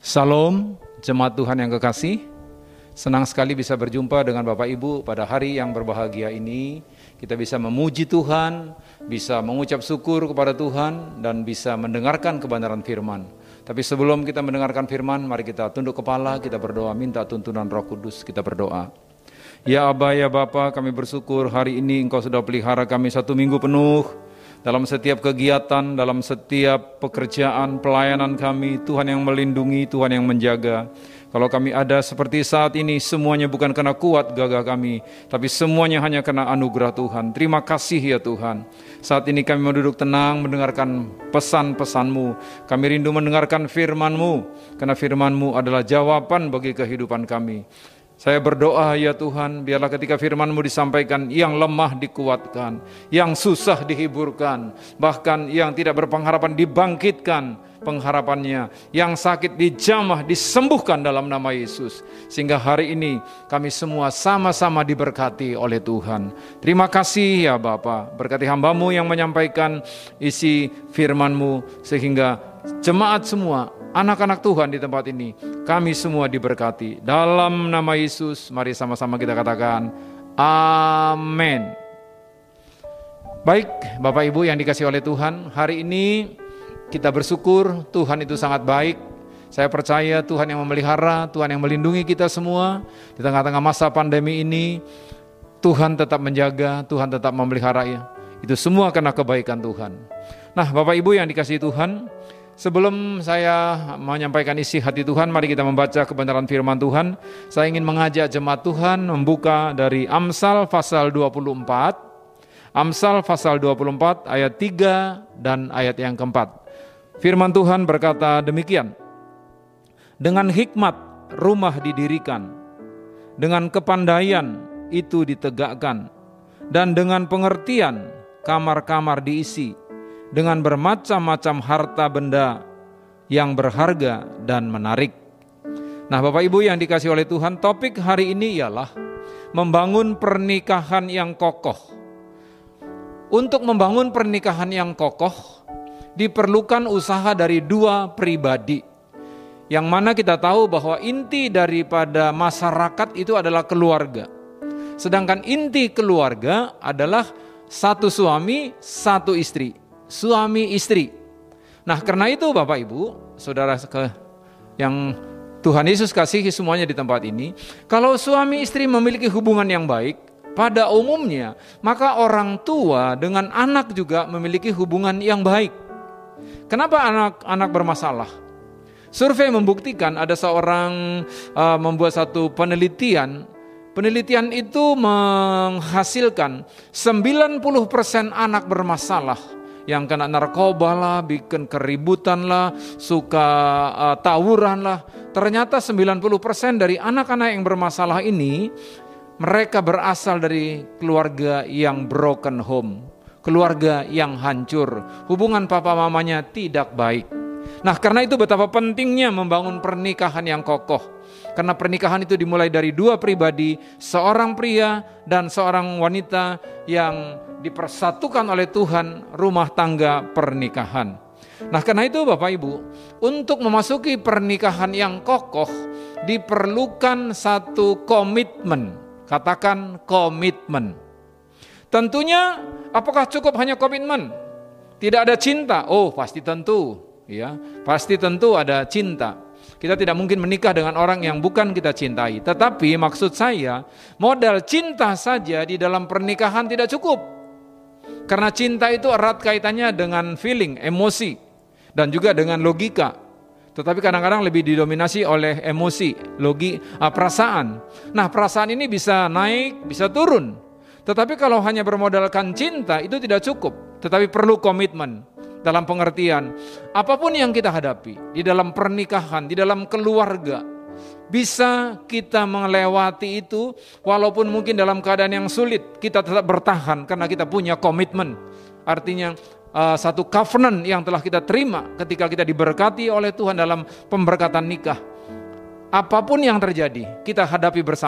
Salam, jemaat Tuhan yang kekasih. Senang sekali bisa berjumpa dengan Bapak Ibu pada hari yang berbahagia ini. Kita bisa memuji Tuhan, bisa mengucap syukur kepada Tuhan, dan bisa mendengarkan kebenaran firman. Tapi sebelum kita mendengarkan firman, mari kita tunduk kepala, kita berdoa, minta tuntunan roh kudus, kita berdoa. Ya Aba, ya Bapa, kami bersyukur hari ini Engkau sudah pelihara kami satu minggu penuh dalam setiap kegiatan, dalam setiap pekerjaan, pelayanan kami, Tuhan yang melindungi, Tuhan yang menjaga. Kalau kami ada seperti saat ini, semuanya bukan karena kuat gagah kami, tapi semuanya hanya karena anugerah Tuhan. Terima kasih ya Tuhan. Saat ini kami duduk tenang mendengarkan pesan-pesanmu. Kami rindu mendengarkan firman-Mu, karena firman-Mu adalah jawaban bagi kehidupan kami. Saya berdoa ya Tuhan, biarlah ketika firman-Mu disampaikan, yang lemah dikuatkan, yang susah dihiburkan, bahkan yang tidak berpengharapan dibangkitkan pengharapannya, yang sakit dijamah, disembuhkan dalam nama Yesus. Sehingga hari ini kami semua sama-sama diberkati oleh Tuhan. Terima kasih ya Bapak, berkati hambamu yang menyampaikan isi firman-Mu, sehingga jemaat semua anak-anak Tuhan di tempat ini, kami semua diberkati. Dalam nama Yesus, mari sama-sama kita katakan, Amin. Baik, Bapak Ibu yang dikasih oleh Tuhan, hari ini kita bersyukur Tuhan itu sangat baik. Saya percaya Tuhan yang memelihara, Tuhan yang melindungi kita semua di tengah-tengah masa pandemi ini. Tuhan tetap menjaga, Tuhan tetap memelihara ya. Itu semua karena kebaikan Tuhan. Nah, Bapak Ibu yang dikasih Tuhan, Sebelum saya menyampaikan isi hati Tuhan, mari kita membaca kebenaran firman Tuhan. Saya ingin mengajak jemaat Tuhan membuka dari Amsal pasal 24. Amsal pasal 24 ayat 3 dan ayat yang keempat. Firman Tuhan berkata demikian. Dengan hikmat rumah didirikan, dengan kepandaian itu ditegakkan, dan dengan pengertian kamar-kamar diisi dengan bermacam-macam harta benda yang berharga dan menarik. Nah, Bapak Ibu yang dikasih oleh Tuhan, topik hari ini ialah membangun pernikahan yang kokoh. Untuk membangun pernikahan yang kokoh, diperlukan usaha dari dua pribadi. Yang mana kita tahu bahwa inti daripada masyarakat itu adalah keluarga. Sedangkan inti keluarga adalah satu suami, satu istri suami istri. Nah, karena itu Bapak Ibu, Saudara yang Tuhan Yesus kasihi semuanya di tempat ini, kalau suami istri memiliki hubungan yang baik, pada umumnya, maka orang tua dengan anak juga memiliki hubungan yang baik. Kenapa anak-anak bermasalah? Survei membuktikan ada seorang uh, membuat satu penelitian Penelitian itu menghasilkan 90% anak bermasalah yang kena narkoba lah, bikin keributan lah, suka uh, tawuran lah. Ternyata 90% dari anak-anak yang bermasalah ini mereka berasal dari keluarga yang broken home, keluarga yang hancur, hubungan papa mamanya tidak baik. Nah, karena itu betapa pentingnya membangun pernikahan yang kokoh. Karena pernikahan itu dimulai dari dua pribadi, seorang pria dan seorang wanita yang dipersatukan oleh Tuhan rumah tangga pernikahan. Nah, karena itu Bapak Ibu, untuk memasuki pernikahan yang kokoh diperlukan satu komitmen. Katakan komitmen. Tentunya apakah cukup hanya komitmen? Tidak ada cinta. Oh, pasti tentu, ya. Pasti tentu ada cinta. Kita tidak mungkin menikah dengan orang yang bukan kita cintai. Tetapi maksud saya, modal cinta saja di dalam pernikahan tidak cukup. Karena cinta itu erat kaitannya dengan feeling, emosi, dan juga dengan logika. Tetapi kadang-kadang lebih didominasi oleh emosi, logi, uh, perasaan. Nah, perasaan ini bisa naik, bisa turun. Tetapi kalau hanya bermodalkan cinta itu tidak cukup, tetapi perlu komitmen dalam pengertian apa pun yang kita hadapi di dalam pernikahan, di dalam keluarga, bisa kita melewati itu walaupun mungkin dalam keadaan yang sulit kita tetap bertahan karena kita punya komitmen. Artinya uh, satu covenant yang telah kita terima ketika kita diberkati oleh Tuhan dalam pemberkatan nikah. Apa pun yang terjadi, kita hadapi bersama